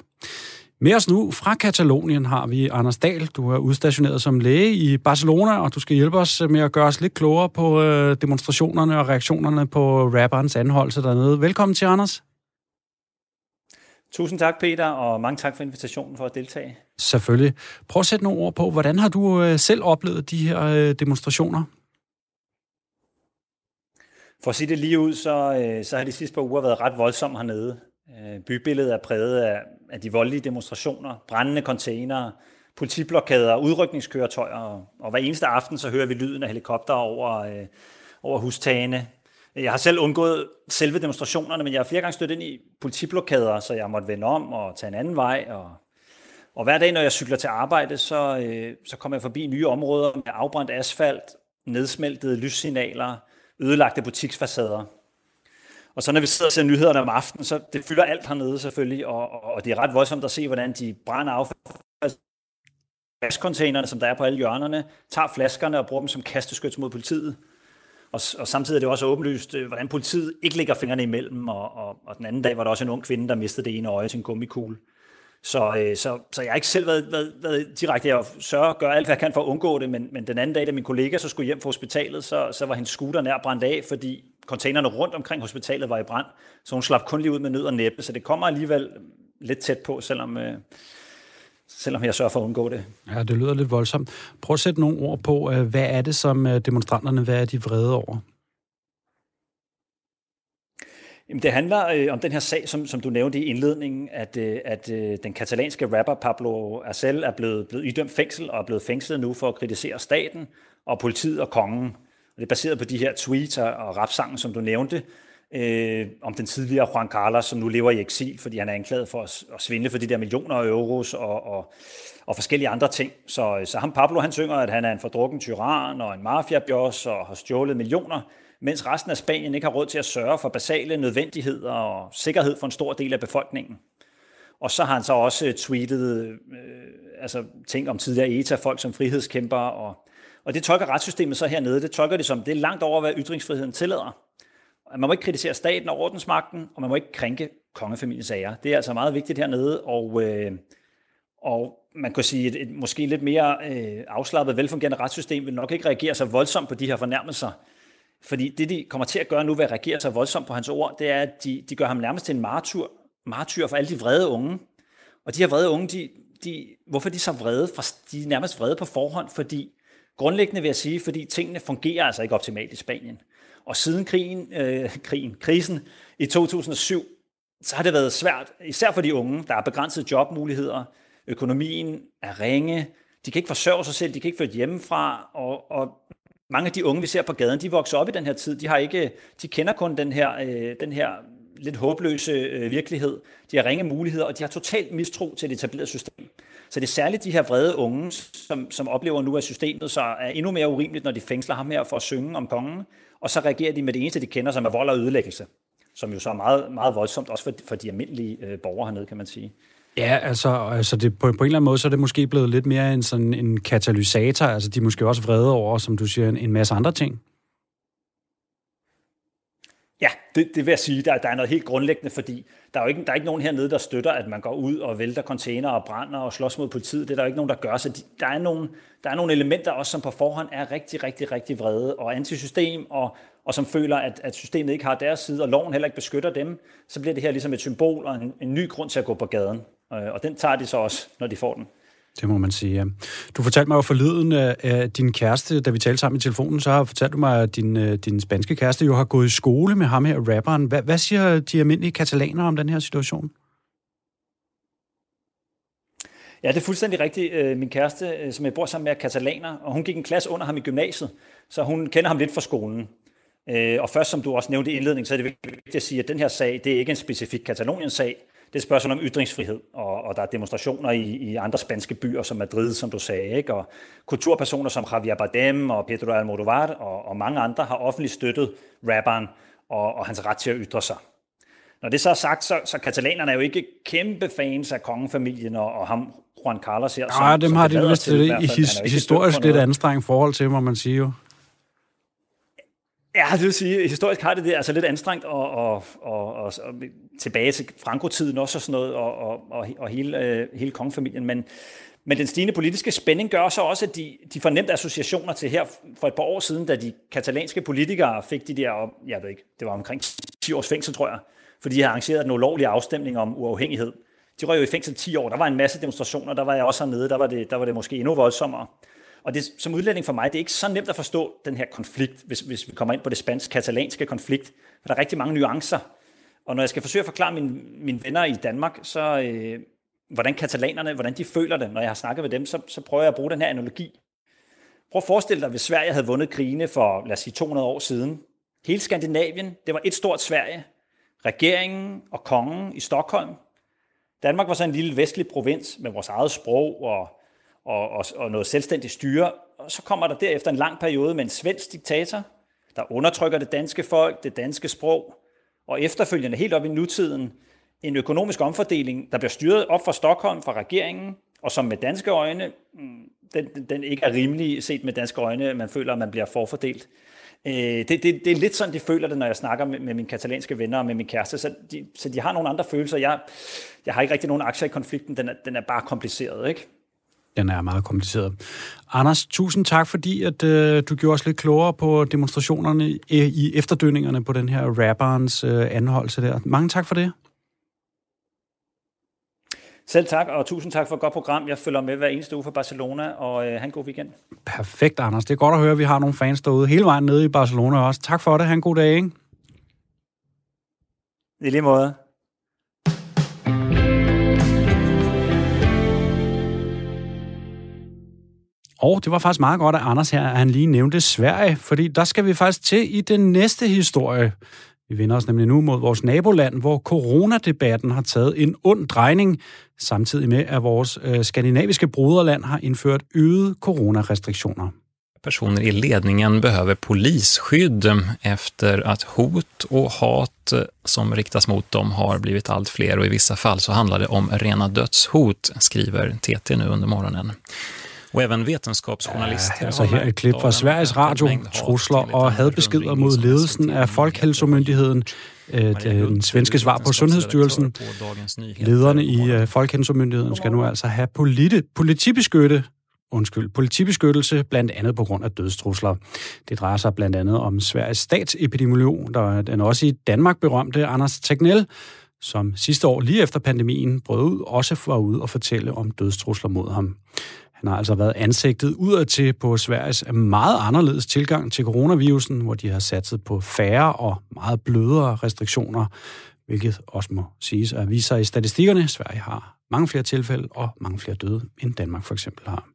S2: Med os nu fra Katalonien har vi Anders Dahl. Du er udstationeret som læge i Barcelona, og du skal hjælpe os med at gøre os lidt klogere på øh, demonstrationerne og reaktionerne på rapperens anholdelse dernede. Velkommen til, Anders.
S11: Tusind tak, Peter, og mange tak for invitationen for at deltage.
S2: Selvfølgelig. Prøv at sætte nogle ord på, hvordan har du øh, selv oplevet de her øh, demonstrationer?
S11: For at sige det lige ud, så, øh, så har de sidste par uger været ret voldsomme hernede. Øh, bybilledet er præget af, af de voldelige demonstrationer, brændende containere, politiblokader, udrykningskøretøjer, og, og hver eneste aften så hører vi lyden af helikopter over, øh, over hustagene. Jeg har selv undgået selve demonstrationerne, men jeg har flere gange stødt ind i politiblokader, så jeg måtte vende om og tage en anden vej. Og, og hver dag, når jeg cykler til arbejde, så, øh, så kommer jeg forbi nye områder med afbrændt asfalt, nedsmeltede lyssignaler, ødelagte butiksfacader. Og så når vi sidder og ser nyhederne om aftenen, så det fylder alt hernede selvfølgelig, og, og, og det er ret voldsomt at se, hvordan de brænder affaldscontainerne, som der er på alle hjørnerne, tager flaskerne og bruger dem som kasteskyts mod politiet. Og, og samtidig er det også åbenlyst, øh, hvordan politiet ikke lægger fingrene imellem, og, og, og den anden dag var der også en ung kvinde, der mistede det ene øje til en gummikugle. Så, øh, så, så jeg har ikke selv været, været, været direkte, jeg sørger gør alt, hvad jeg kan for at undgå det, men, men den anden dag, da min kollega så skulle hjem fra hospitalet, så, så var hendes scooter nær brændt af, fordi containerne rundt omkring hospitalet var i brand, så hun slap kun lige ud med nød og næppe, så det kommer alligevel lidt tæt på, selvom, øh, selvom jeg sørger for at undgå det.
S2: Ja, det lyder lidt voldsomt. Prøv at sætte nogle ord på, øh, hvad er det, som øh, demonstranterne, hvad er de vrede over?
S11: Jamen, det handler øh, om den her sag, som, som du nævnte i indledningen, at, øh, at øh, den katalanske rapper Pablo Arcel er blevet, blevet idømt fængsel og er blevet fængslet nu for at kritisere staten og politiet og kongen. Og det er baseret på de her tweets og rapsangen, som du nævnte, øh, om den tidligere Juan Carlos, som nu lever i eksil, fordi han er anklaget for at, at svindle for de der millioner af euros og, og, og forskellige andre ting. Så, så ham Pablo, han synger, at han er en fordrukken tyran og en mafiabjørs og har stjålet millioner, mens resten af Spanien ikke har råd til at sørge for basale nødvendigheder og sikkerhed for en stor del af befolkningen. Og så har han så også tweetet øh, altså ting om tidligere ETA-folk som frihedskæmper, og, og det tolker retssystemet så hernede. Det tolker det som, det er langt over, hvad ytringsfriheden tillader. Man må ikke kritisere staten og ordensmagten, og man må ikke krænke kongefamiliens sager. Det er altså meget vigtigt hernede, og, øh, og man kan sige, et, et måske lidt mere øh, afslappet, velfungerende retssystem vil nok ikke reagere så voldsomt på de her fornærmelser, fordi det, de kommer til at gøre nu ved at reagere så voldsomt på hans ord, det er, at de, de gør ham nærmest til en martyr, martyr for alle de vrede unge. Og de her vrede unge, de, de, hvorfor er de så vrede? For de er nærmest vrede på forhånd, fordi grundlæggende vil jeg sige, fordi tingene fungerer altså ikke optimalt i Spanien. Og siden krigen, øh, krigen, krisen i 2007, så har det været svært, især for de unge, der har begrænsede jobmuligheder, økonomien er ringe, de kan ikke forsørge sig selv, de kan ikke flytte hjemmefra, og, og mange af de unge, vi ser på gaden, de vokser op i den her tid. De, har ikke, de kender kun den her, øh, den her lidt håbløse øh, virkelighed. De har ringe muligheder, og de har totalt mistro til det etablerede system. Så det er særligt de her vrede unge, som, som oplever nu, at systemet så er endnu mere urimeligt, når de fængsler ham her for at synge om kongen, og så reagerer de med det eneste, de kender, som er vold og ødelæggelse, som jo så er meget, meget voldsomt, også for, for de almindelige øh, borgere hernede, kan man sige.
S2: Ja, altså, altså det, på, på en eller anden måde, så er det måske blevet lidt mere en, sådan en katalysator. Altså, de er måske også vrede over, som du siger, en, en masse andre ting.
S11: Ja, det, det vil jeg sige. Der, der er noget helt grundlæggende, fordi der er jo ikke, der er ikke nogen hernede, der støtter, at man går ud og vælter container og brænder og slås mod politiet. Det er der jo ikke nogen, der gør. Så de, der, er nogle, der er nogle elementer også, som på forhånd er rigtig, rigtig, rigtig vrede og antisystem, og, og som føler, at, at systemet ikke har deres side, og loven heller ikke beskytter dem. Så bliver det her ligesom et symbol og en, en ny grund til at gå på gaden. Øh, og den tager de så også, når de får den.
S2: Det må man sige, ja. Du fortalte mig jo forleden øh, af din kæreste, da vi talte sammen i telefonen, så har fortalt du mig, at din, øh, din spanske kæreste jo har gået i skole med ham her, rapperen. Hvad, hvad siger de almindelige katalanere om den her situation?
S11: Ja, det er fuldstændig rigtigt. Øh, min kæreste, som jeg bor sammen med, er katalaner, og hun gik en klasse under ham i gymnasiet, så hun kender ham lidt fra skolen. Og først, som du også nævnte i indledningen, så er det vigtigt at sige, at den her sag, det er ikke en specifik Katalonien-sag det er et spørgsmål om ytringsfrihed, og, og der er demonstrationer i, i andre spanske byer, som Madrid, som du sagde, ikke? og kulturpersoner som Javier Bardem og Pedro Almodovar og, og mange andre har offentligt støttet rapperen og, og hans ret til at ytre sig. Når det så er sagt, så, så katalanerne er jo ikke kæmpe fans af kongefamilien og, og ham, Juan Carlos her.
S2: Nej, dem har de vist til det i his, historisk lidt anstrengt forhold til, må man sige jo.
S11: Ja, det vil sige, historisk har det det altså lidt anstrengt, og, og, og, og, og tilbage til Franco-tiden også og sådan noget, og, og, og, og hele, øh, hele kongefamilien. Men, men den stigende politiske spænding gør så også, at de, de fornemte associationer til her for et par år siden, da de katalanske politikere fik de der, jeg ved ikke, det var omkring 10 års fængsel, tror jeg, fordi de havde arrangeret en ulovlig afstemning om uafhængighed. De røg jo i fængsel 10 år, der var en masse demonstrationer, der var jeg også hernede, der var det, der var det måske endnu voldsommere. Og det, som udlænding for mig, det er ikke så nemt at forstå den her konflikt, hvis, hvis vi kommer ind på det spansk-katalanske konflikt. For der er rigtig mange nuancer. Og når jeg skal forsøge at forklare mine, mine venner i Danmark, så øh, hvordan katalanerne, hvordan de føler det, når jeg har snakket med dem, så, så prøver jeg at bruge den her analogi. Prøv at forestille dig, hvis Sverige havde vundet krigene for, lad os sige, 200 år siden. Hele Skandinavien, det var et stort Sverige. Regeringen og kongen i Stockholm. Danmark var så en lille vestlig provins med vores eget sprog og og, og, og noget selvstændigt styre. Og så kommer der derefter en lang periode med en svensk diktator, der undertrykker det danske folk, det danske sprog, og efterfølgende helt op i nutiden en økonomisk omfordeling, der bliver styret op fra Stockholm, fra regeringen, og som med danske øjne, mm, den, den ikke er rimelig set med danske øjne, man føler, at man bliver forfordelt. Øh, det, det, det er lidt sådan, de føler det, når jeg snakker med, med mine katalanske venner og med min kæreste, så de, så de har nogle andre følelser. Jeg, jeg har ikke rigtig nogen aktier i konflikten, den er, den er bare kompliceret, ikke?
S2: Den er meget kompliceret. Anders, tusind tak, fordi at, øh, du gjorde os lidt klogere på demonstrationerne i, i efterdønningerne på den her rapperens øh, anholdelse der. Mange tak for det.
S11: Selv tak, og tusind tak for et godt program. Jeg følger med hver eneste uge for Barcelona, og øh, have en god weekend.
S2: Perfekt, Anders. Det er godt at høre, at vi har nogle fans derude hele vejen nede i Barcelona også. Tak for det. Ha' en god dag, ikke?
S11: I lige måde.
S2: Og det var faktisk meget godt, at Anders her, han lige nævnte Sverige, fordi der skal vi faktisk til i den næste historie. Vi vender os nemlig nu mod vores naboland, hvor coronadebatten har taget en ond drejning, samtidig med, at vores øh, skandinaviske broderland har indført øgede coronarestriktioner.
S12: personer i ledningen behöver polisskydd efter att hot och hat eh, som riktas mot dem har blivit allt fler och i vissa fall så handlar det om rena dödshot, skriver TT nu under morgonen. Og även vetenskapsjournalister
S2: ja, altså her et klip fra Sveriges Radio. Trusler og hadbeskeder mod ledelsen af Folkehelsemyndigheden. Den svenske svar på Sundhedsstyrelsen. Lederne i øh, Folkehelsemyndigheden skal nu altså have politi, politibeskytte undskyld, politibeskyttelse, blandt andet på grund af dødstrusler. Det drejer sig blandt andet om Sveriges statsepidemiolog, der er den også i Danmark berømte Anders Tegnell, som sidste år, lige efter pandemien, brød ud, også var ude og fortælle om dødstrusler mod ham. Han har altså været ansigtet udadtil på Sveriges meget anderledes tilgang til coronavirusen, hvor de har satset på færre og meget blødere restriktioner, hvilket også må siges at vise sig i statistikkerne. Sverige har mange flere tilfælde og mange flere døde, end Danmark for eksempel har.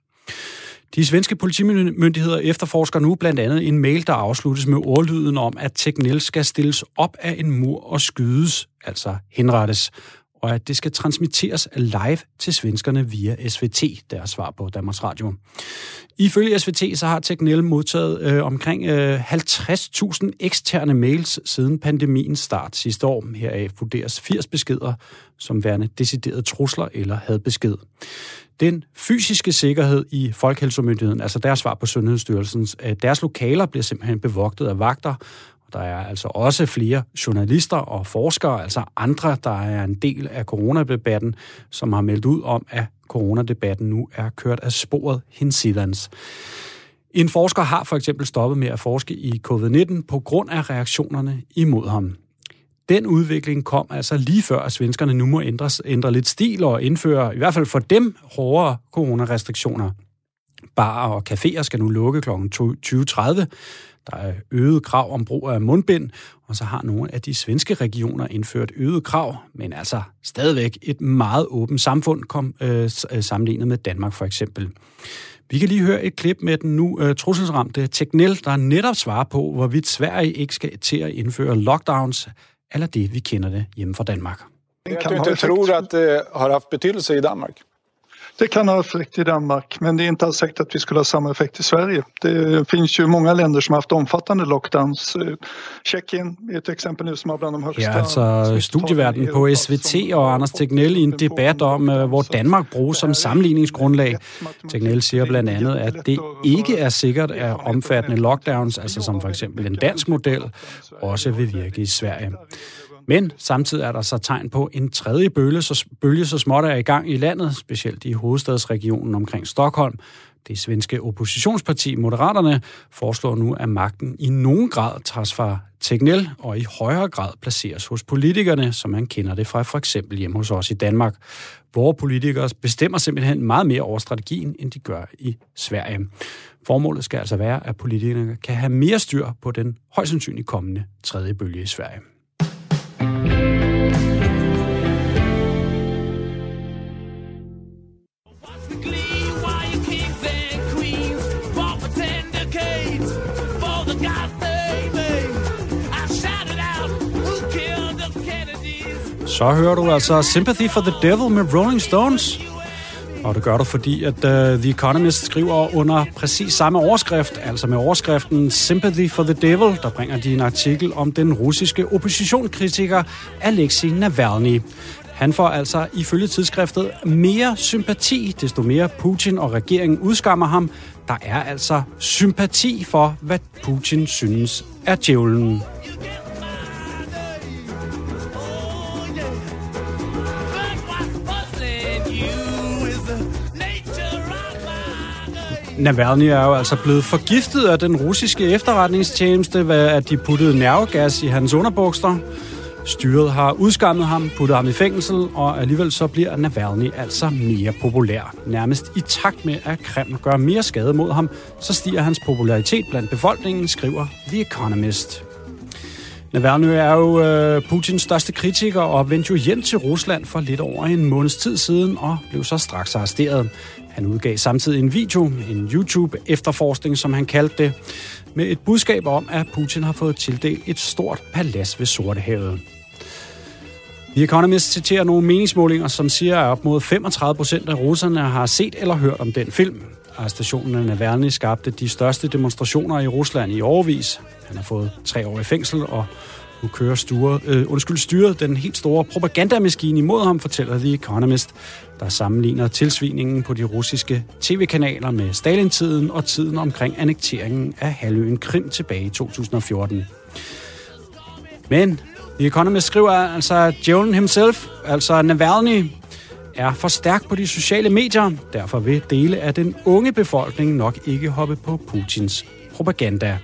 S2: De svenske politimyndigheder efterforsker nu blandt andet en mail, der afsluttes med ordlyden om, at Tegnell skal stilles op af en mur og skydes, altså henrettes og at det skal transmitteres live til svenskerne via SVT, deres svar på Danmarks Radio. Ifølge SVT så har Teknel modtaget øh, omkring øh, 50.000 eksterne mails siden pandemiens start sidste år. Heraf vurderes 80 beskeder som værende deciderede trusler eller hadbesked. Den fysiske sikkerhed i Folkehelsemyndigheden, altså deres svar på Sundhedsstyrelsens, øh, deres lokaler bliver simpelthen bevogtet af vagter, der er altså også flere journalister og forskere, altså andre, der er en del af coronadebatten, som har meldt ud om, at coronadebatten nu er kørt af sporet hinsidens. En forsker har for eksempel stoppet med at forske i covid-19 på grund af reaktionerne imod ham. Den udvikling kom altså lige før, at svenskerne nu må ændre, ændre lidt stil og indføre, i hvert fald for dem, hårdere coronarestriktioner. Barer og caféer skal nu lukke kl. 20.30. Der er øget krav om brug af mundbind, og så har nogle af de svenske regioner indført øget krav, men altså stadigvæk et meget åbent samfund kom, øh, øh, sammenlignet med Danmark for eksempel. Vi kan lige høre et klip med den nu øh, trusselsramte Teknel, der netop svarer på, hvorvidt Sverige ikke skal til at indføre lockdowns, eller det, vi kender det hjemme fra Danmark.
S13: Jeg du inte tror at det har haft betydelse i Danmark?
S14: Det kan ha effekt i Danmark, men det är inte alls säkert att vi skulle ha samma effekt i Sverige. Det finns ju många länder som har haft omfattande lockdowns. Tjeckien är ett exempel nu som har bland de högsta...
S2: Ja, altså studieverden på SVT og Anders Tegnell i en debat om, hvor Danmark bruges som sammenligningsgrundlag. Tegnell siger blandt andet, at det ikke er sikkert, at omfattende lockdowns, altså som for eksempel en dansk model, også vil virke i Sverige. Men samtidig er der så tegn på en tredje bølge, så, bølge så småt er i gang i landet, specielt i hovedstadsregionen omkring Stockholm. Det svenske oppositionsparti Moderaterne foreslår nu, at magten i nogen grad tages fra Tegnell og i højere grad placeres hos politikerne, som man kender det fra for eksempel hjemme hos os i Danmark, hvor politikere bestemmer simpelthen meget mere over strategien, end de gør i Sverige. Formålet skal altså være, at politikerne kan have mere styr på den højst sandsynligt kommende tredje bølge i Sverige. Så hører du altså Sympathy for the Devil med Rolling Stones. Og det gør du, fordi at uh, The Economist skriver under præcis samme overskrift, altså med overskriften Sympathy for the Devil, der bringer de en artikel om den russiske oppositionskritiker Alexei Navalny. Han får altså ifølge tidsskriftet mere sympati, desto mere Putin og regeringen udskammer ham. Der er altså sympati for, hvad Putin synes er djævlen. Navalny er jo altså blevet forgiftet af den russiske efterretningstjeneste, ved at de puttede nervegas i hans underbukser. Styret har udskammet ham, puttet ham i fængsel, og alligevel så bliver Navalny altså mere populær. Nærmest i takt med, at Kreml gør mere skade mod ham, så stiger hans popularitet blandt befolkningen, skriver The Economist. Navalny er jo øh, Putins største kritiker og vendte jo hjem til Rusland for lidt over en måneds tid siden og blev så straks arresteret. Han udgav samtidig en video, en YouTube-efterforskning, som han kaldte det, med et budskab om, at Putin har fået tildelt et stort palads ved Sortehavet. The Economist citerer nogle meningsmålinger, som siger, at op mod 35 procent af russerne har set eller hørt om den film. Arrestationen af Navalny skabte de største demonstrationer i Rusland i overvis. Han har fået tre år i fængsel, og nu kører styret, øh, undskyld, styret den helt store propagandamaskine imod ham, fortæller The Economist, der sammenligner tilsviningen på de russiske tv-kanaler med Stalin-tiden og tiden omkring annekteringen af halvøen Krim tilbage i 2014. Men The Economist skriver altså, at djævlen himself, altså Navalny, er for stærk på de sociale medier. Derfor vil dele af den unge befolkning nok ikke hoppe på Putins propaganda.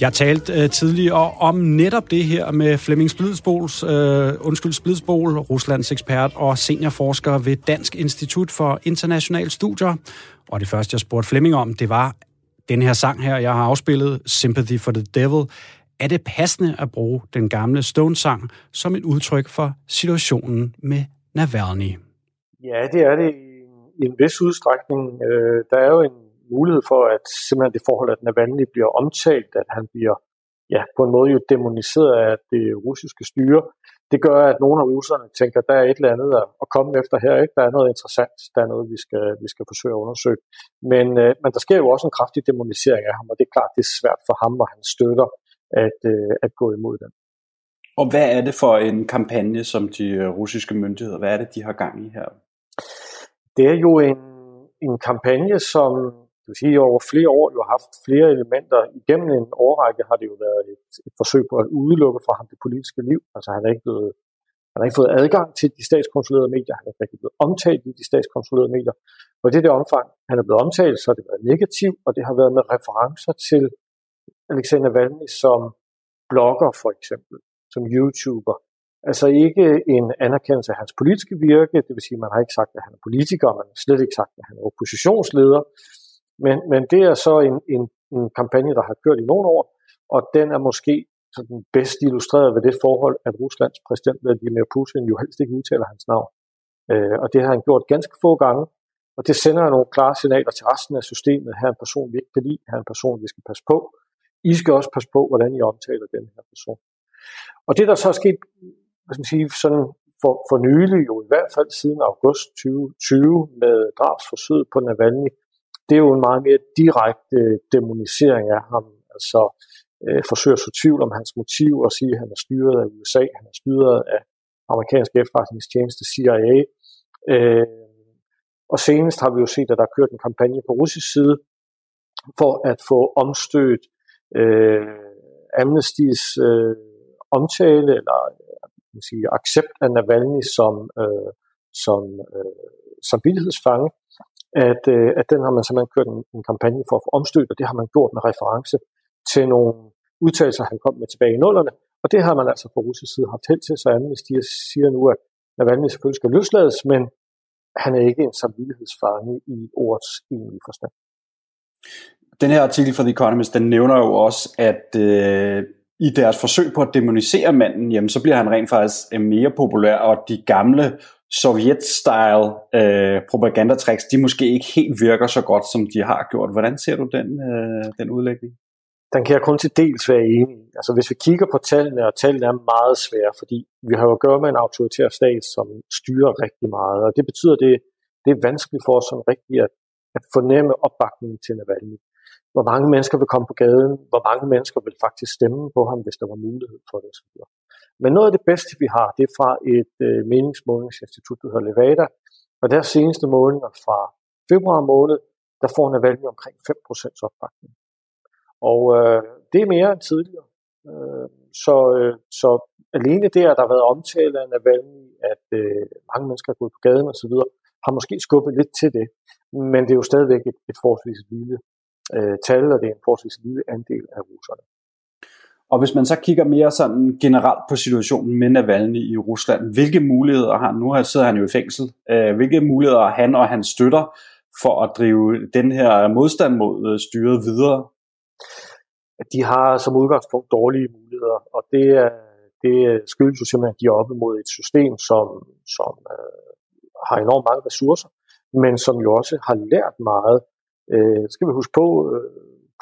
S2: Jeg talte øh, tidligere om netop det her med Flemming Splidsbols, øh, undskyld, Splidsbol, Ruslands ekspert og seniorforsker ved Dansk Institut for Internationale Studier. Og det første, jeg spurgte Flemming om, det var den her sang her, jeg har afspillet, Sympathy for the Devil. er det passende at bruge den gamle Stone-sang som et udtryk for situationen med Navalny.
S15: Ja, det er det i, en vis udstrækning. Øh, der er jo en mulighed for, at simpelthen det forhold, at Navalny bliver omtalt, at han bliver ja, på en måde jo demoniseret af det russiske styre, det gør, at nogle af russerne tænker, at der er et eller andet at komme efter her. Ikke? Der er noget interessant, der er noget, vi skal, vi skal forsøge at undersøge. Men, øh, men der sker jo også en kraftig demonisering af ham, og det er klart, det er svært for ham og hans støtter at, øh, at gå imod den.
S5: Og hvad er det for en kampagne, som de øh, russiske myndigheder, hvad er det, de har gang i her?
S15: Det er jo en, en kampagne, som det vil sige, over flere år jo har haft flere elementer. Igennem en årrække har det jo været et, et forsøg på at udelukke fra ham det politiske liv. Altså han har ikke blevet han har ikke fået adgang til de statskontrollerede medier, han er ikke blevet omtalt i de statskontrollerede medier. Og det er det omfang, han er blevet omtalt, så har det været negativt, og det har været med referencer til Alexander Navalny som blogger for eksempel, som YouTuber. Altså ikke en anerkendelse af hans politiske virke, det vil sige, man har ikke sagt, at han er politiker, man har slet ikke sagt, at han er oppositionsleder, men, men det er så en, en, en kampagne, der har kørt i nogle år, og den er måske sådan bedst illustreret ved det forhold, at Ruslands præsident Vladimir Putin jo helst ikke udtaler hans navn. Øh, og det har han gjort ganske få gange, og det sender nogle klare signaler til resten af systemet. Her er en person, vi ikke kan lide, her er en person, vi skal passe på. I skal også passe på, hvordan I omtaler den her person. Og det, der så er sket, hvad skal man sige, sådan for, for nylig, jo i hvert fald siden august 2020, med drabsforsøget på Navalny, det er jo en meget mere direkte demonisering af ham. Altså øh, forsøger at så tvivl om hans motiv og sige, at han er styret af USA, han er styret af amerikanske efterretningstjeneste CIA. Øh, og senest har vi jo set, at der er kørt en kampagne på russisk side for at få omstødt øh, Amnesty's øh, omtale eller øh, man sige, accept af Navalny som, øh, som øh, samvittighedsfange at, øh, at den har man simpelthen kørt en, en kampagne for at få omstødt, og det har man gjort med reference til nogle udtalelser, han kom med tilbage i nullerne, og det har man altså på russisk side haft held til, så Amnesty siger nu, at Navalny selvfølgelig skal løslades, men han er ikke en samvittighedsfange i ordets egentlige forstand.
S5: Den her artikel fra The Economist, den nævner jo også, at øh, i deres forsøg på at demonisere manden, jamen, så bliver han rent faktisk øh, mere populær, og de gamle Sovjet-style øh, propagandatricks, de måske ikke helt virker så godt, som de har gjort. Hvordan ser du den, øh, den udlægning?
S15: Den kan jeg kun til dels være enig i. Altså hvis vi kigger på tallene, og tallene er meget svære, fordi vi har jo at gøre med en autoritær stat, som styrer rigtig meget, og det betyder, at det, det er vanskeligt for os som rigtigt at, at fornemme opbakningen til Navalny. Hvor mange mennesker vil komme på gaden, hvor mange mennesker vil faktisk stemme på ham, hvis der var mulighed for det. Men noget af det bedste, vi har, det er fra et øh, meningsmålingsinstitut, der hedder Levada, og deres seneste målinger fra februar måned, der får Navalny omkring 5% opbakning. Og øh, det er mere end tidligere. Øh, så, øh, så alene det, at der har været omtale af Navalny, at øh, mange mennesker er gået på gaden osv., har måske skubbet lidt til det. Men det er jo stadigvæk et, et forholdsvis lille øh, tal, og det er en forholdsvis lille andel af russerne.
S5: Og hvis man så kigger mere sådan generelt på situationen med Navalny i Rusland, hvilke muligheder har han? Nu sidder han jo i fængsel. Øh, hvilke muligheder har han og hans støtter for at drive den her modstand mod øh, styret videre?
S15: De har som udgangspunkt dårlige muligheder, og det, det skyldes jo simpelthen, at de er oppe mod et system, som, som øh, har enormt mange ressourcer, men som jo også har lært meget. Øh, skal vi huske på, øh,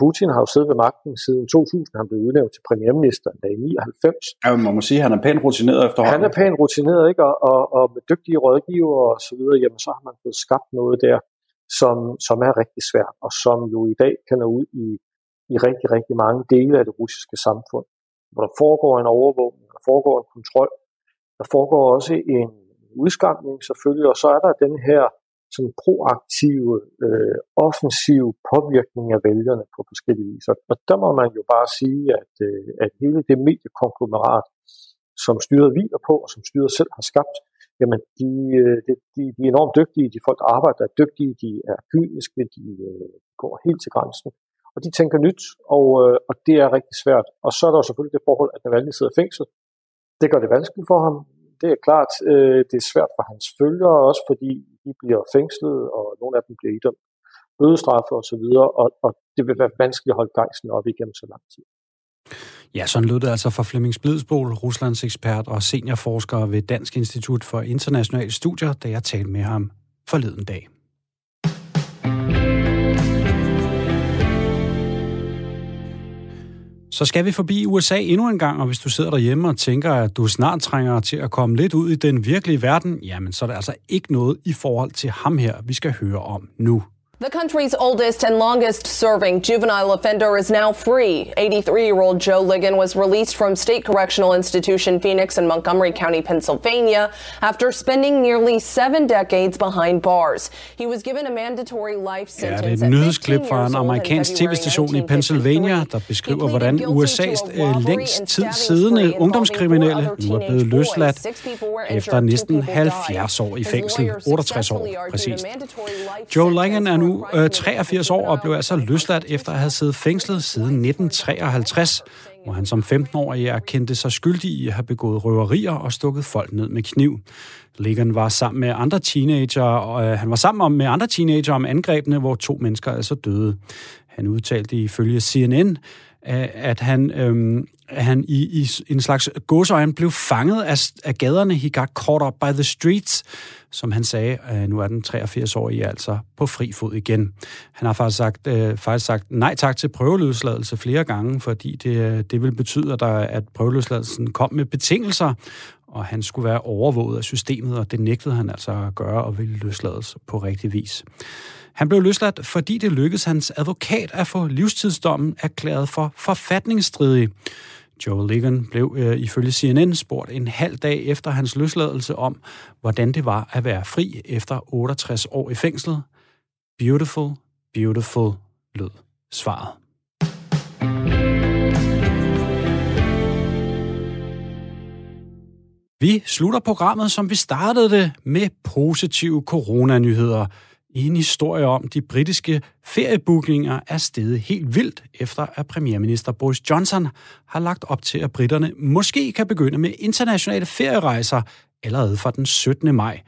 S15: Putin har jo siddet ved magten siden 2000. Han blev udnævnt til premierminister i 99.
S5: Ja, man må sige, at han er pænt rutineret efterhånden.
S15: Han er pænt rutineret, ikke? Og, og, og med dygtige rådgiver og så videre, jamen så har man fået skabt noget der, som, som er rigtig svært, og som jo i dag kan nå ud i, i rigtig, rigtig mange dele af det russiske samfund, hvor der foregår en overvågning, der foregår en kontrol, der foregår også en udskamning selvfølgelig, og så er der den her sådan proaktive, øh, offensive påvirkning af vælgerne på forskellige vis. Og der må man jo bare sige, at, øh, at hele det mediekonglomerat, som styret hviler på, og som styret selv har skabt, jamen de, øh, de, de, de er enormt dygtige, de folk, der arbejder, er dygtige, de er kyniske, de øh, går helt til grænsen, og de tænker nyt, og, øh, og det er rigtig svært. Og så er der selvfølgelig det forhold, at Navalny sidder i fængsel. Det gør det vanskeligt for ham. Det er klart, øh, det er svært for hans følgere, også fordi de bliver fængslet, og nogle af dem bliver idømt bødestraffe osv., og, og det vil være vanskeligt at holde gejsten op igennem så lang tid.
S2: Ja, sådan lød det altså fra Flemming Splidsbol, Ruslands ekspert og seniorforsker ved Dansk Institut for Internationale Studier, da jeg talte med ham forleden dag. Så skal vi forbi USA endnu en gang, og hvis du sidder derhjemme og tænker, at du snart trænger til at komme lidt ud i den virkelige verden, jamen så er det altså ikke noget i forhold til ham her, vi skal høre om nu.
S16: The country's oldest and longest serving juvenile offender is now free. 83 year old Joe Ligon was released from State Correctional Institution Phoenix in Montgomery County, Pennsylvania, after spending nearly seven decades behind bars. He was given a mandatory life sentence.
S2: Ja, det er et nyhedsklip fra en amerikansk tv-station i Pennsylvania, der beskriver, hvordan USA's øh, længst tid siddende ungdomskriminelle nu er blevet løsladt efter næsten 70 år i fængsel. 68 år, præcis. Joe Ligon er nu øh, 83 år og blev altså løsladt efter at have siddet fængslet siden 1953, hvor han som 15-årig erkendte sig skyldig i at have begået røverier og stukket folk ned med kniv. Ligon var sammen med andre teenager, og øh, han var sammen med andre teenager om angrebene, hvor to mennesker altså døde. Han udtalte ifølge CNN, at han, øhm, han i, i en slags godsøjen blev fanget af, af gaderne. He got caught up by the streets, som han sagde. Øh, nu er den 83 år i altså på fri fod igen. Han har faktisk sagt, øh, faktisk sagt nej tak til prøveløsladelse flere gange, fordi det, øh, det vil betyde, at, der, at prøveløsladelsen kom med betingelser, og han skulle være overvåget af systemet, og det nægtede han altså at gøre og ville løslades på rigtig vis. Han blev løsladt, fordi det lykkedes hans advokat at få livstidsdommen erklæret for forfatningsstridig. Joe Ligon blev øh, ifølge CNN spurgt en halv dag efter hans løsladelse om, hvordan det var at være fri efter 68 år i fængslet. Beautiful, beautiful, lød svaret. Vi slutter programmet, som vi startede det, med positive coronanyheder i en historie om, de britiske feriebookinger er steget helt vildt, efter at premierminister Boris Johnson har lagt op til, at britterne måske kan begynde med internationale ferierejser allerede fra den 17. maj.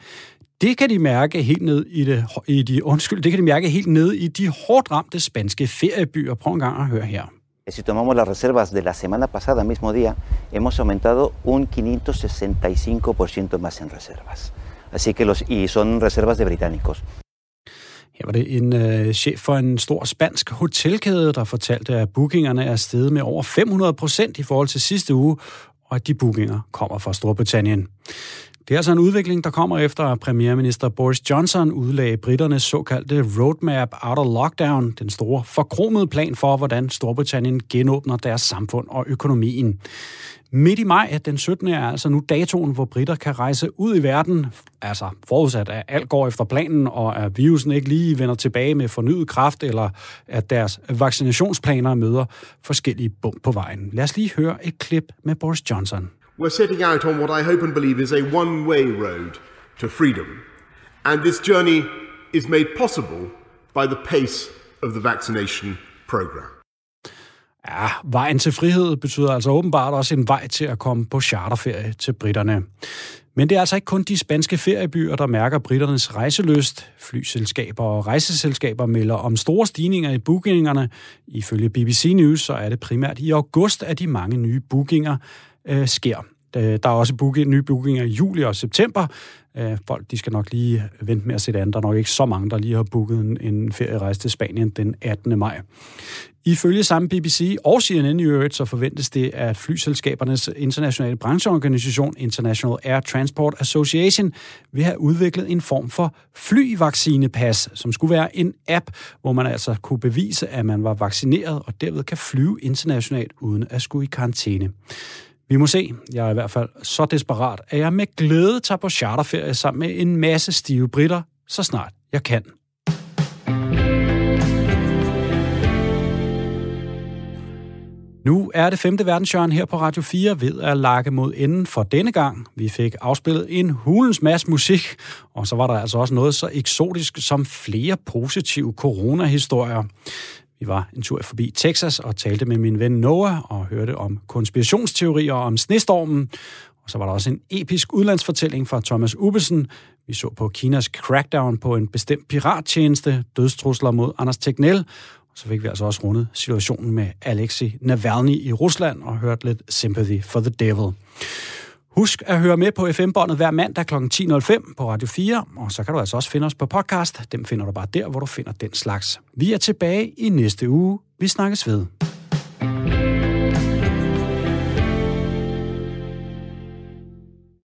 S2: Det kan de mærke helt ned i, det, i de, undskyld, det kan de mærke helt ned i de hårdt ramte spanske feriebyer. Prøv en gang at høre her.
S17: Eh, si tomamos las reservas de la semana pasada, mismo día, hemos aumentado un 565% más en reservas. Así que los, y son reservas de británicos.
S2: Her var det en øh, chef for en stor spansk hotelkæde, der fortalte, at bookingerne er steget med over 500 procent i forhold til sidste uge, og at de bookinger kommer fra Storbritannien. Det er altså en udvikling, der kommer efter, at premierminister Boris Johnson udlagde britternes såkaldte Roadmap Out of Lockdown, den store forkromede plan for, hvordan Storbritannien genåbner deres samfund og økonomien. Midt i maj, den 17. er altså nu datoen, hvor britter kan rejse ud i verden, altså forudsat at alt går efter planen, og at virusen ikke lige vender tilbage med fornyet kraft, eller at deres vaccinationsplaner møder forskellige bump på vejen. Lad os lige høre et klip med Boris Johnson.
S18: We're setting out on what I hope and believe is a one-way road to freedom. And this journey is made possible by the pace of the vaccination program.
S2: Ja, vejen til frihed betyder altså åbenbart også en vej til at komme på charterferie til britterne. Men det er altså ikke kun de spanske feriebyer, der mærker britternes rejseløst. Flyselskaber og rejseselskaber melder om store stigninger i bookingerne. Ifølge BBC News så er det primært i august, at de mange nye bookinger øh, sker. Øh, der er også booking, nye bookinger i juli og september. Øh, folk de skal nok lige vente med at se det andet. Der er nok ikke så mange, der lige har booket en, en ferierejse til Spanien den 18. maj. Ifølge samme BBC og CNN i øvrigt, så forventes det, at flyselskabernes internationale brancheorganisation International Air Transport Association vil have udviklet en form for flyvaccinepas, som skulle være en app, hvor man altså kunne bevise, at man var vaccineret og derved kan flyve internationalt uden at skulle i karantæne. Vi må se. Jeg er i hvert fald så desperat, at jeg med glæde tager på charterferie sammen med en masse stive britter, så snart jeg kan. Nu er det femte verdenshjørn her på Radio 4 ved at lakke mod enden for denne gang. Vi fik afspillet en hulens masse musik, og så var der altså også noget så eksotisk som flere positive coronahistorier. Vi var en tur forbi Texas og talte med min ven Noah og hørte om konspirationsteorier om snestormen. Og så var der også en episk udlandsfortælling fra Thomas Ubesen. Vi så på Kinas crackdown på en bestemt pirattjeneste, dødstrusler mod Anders Tegnell, Så fik vi altså også rundet situationen med Alexei Navalny i Rusland og hørt lidt Sympathy for the Devil. Husk at høre med på FM-båndet hver mandag kl. 10.05 på Radio 4, og så kan du altså også finde os på podcast. Dem finder du bare der, hvor du finder den slags. Vi er tilbage i næste uge. Vi snakkes ved.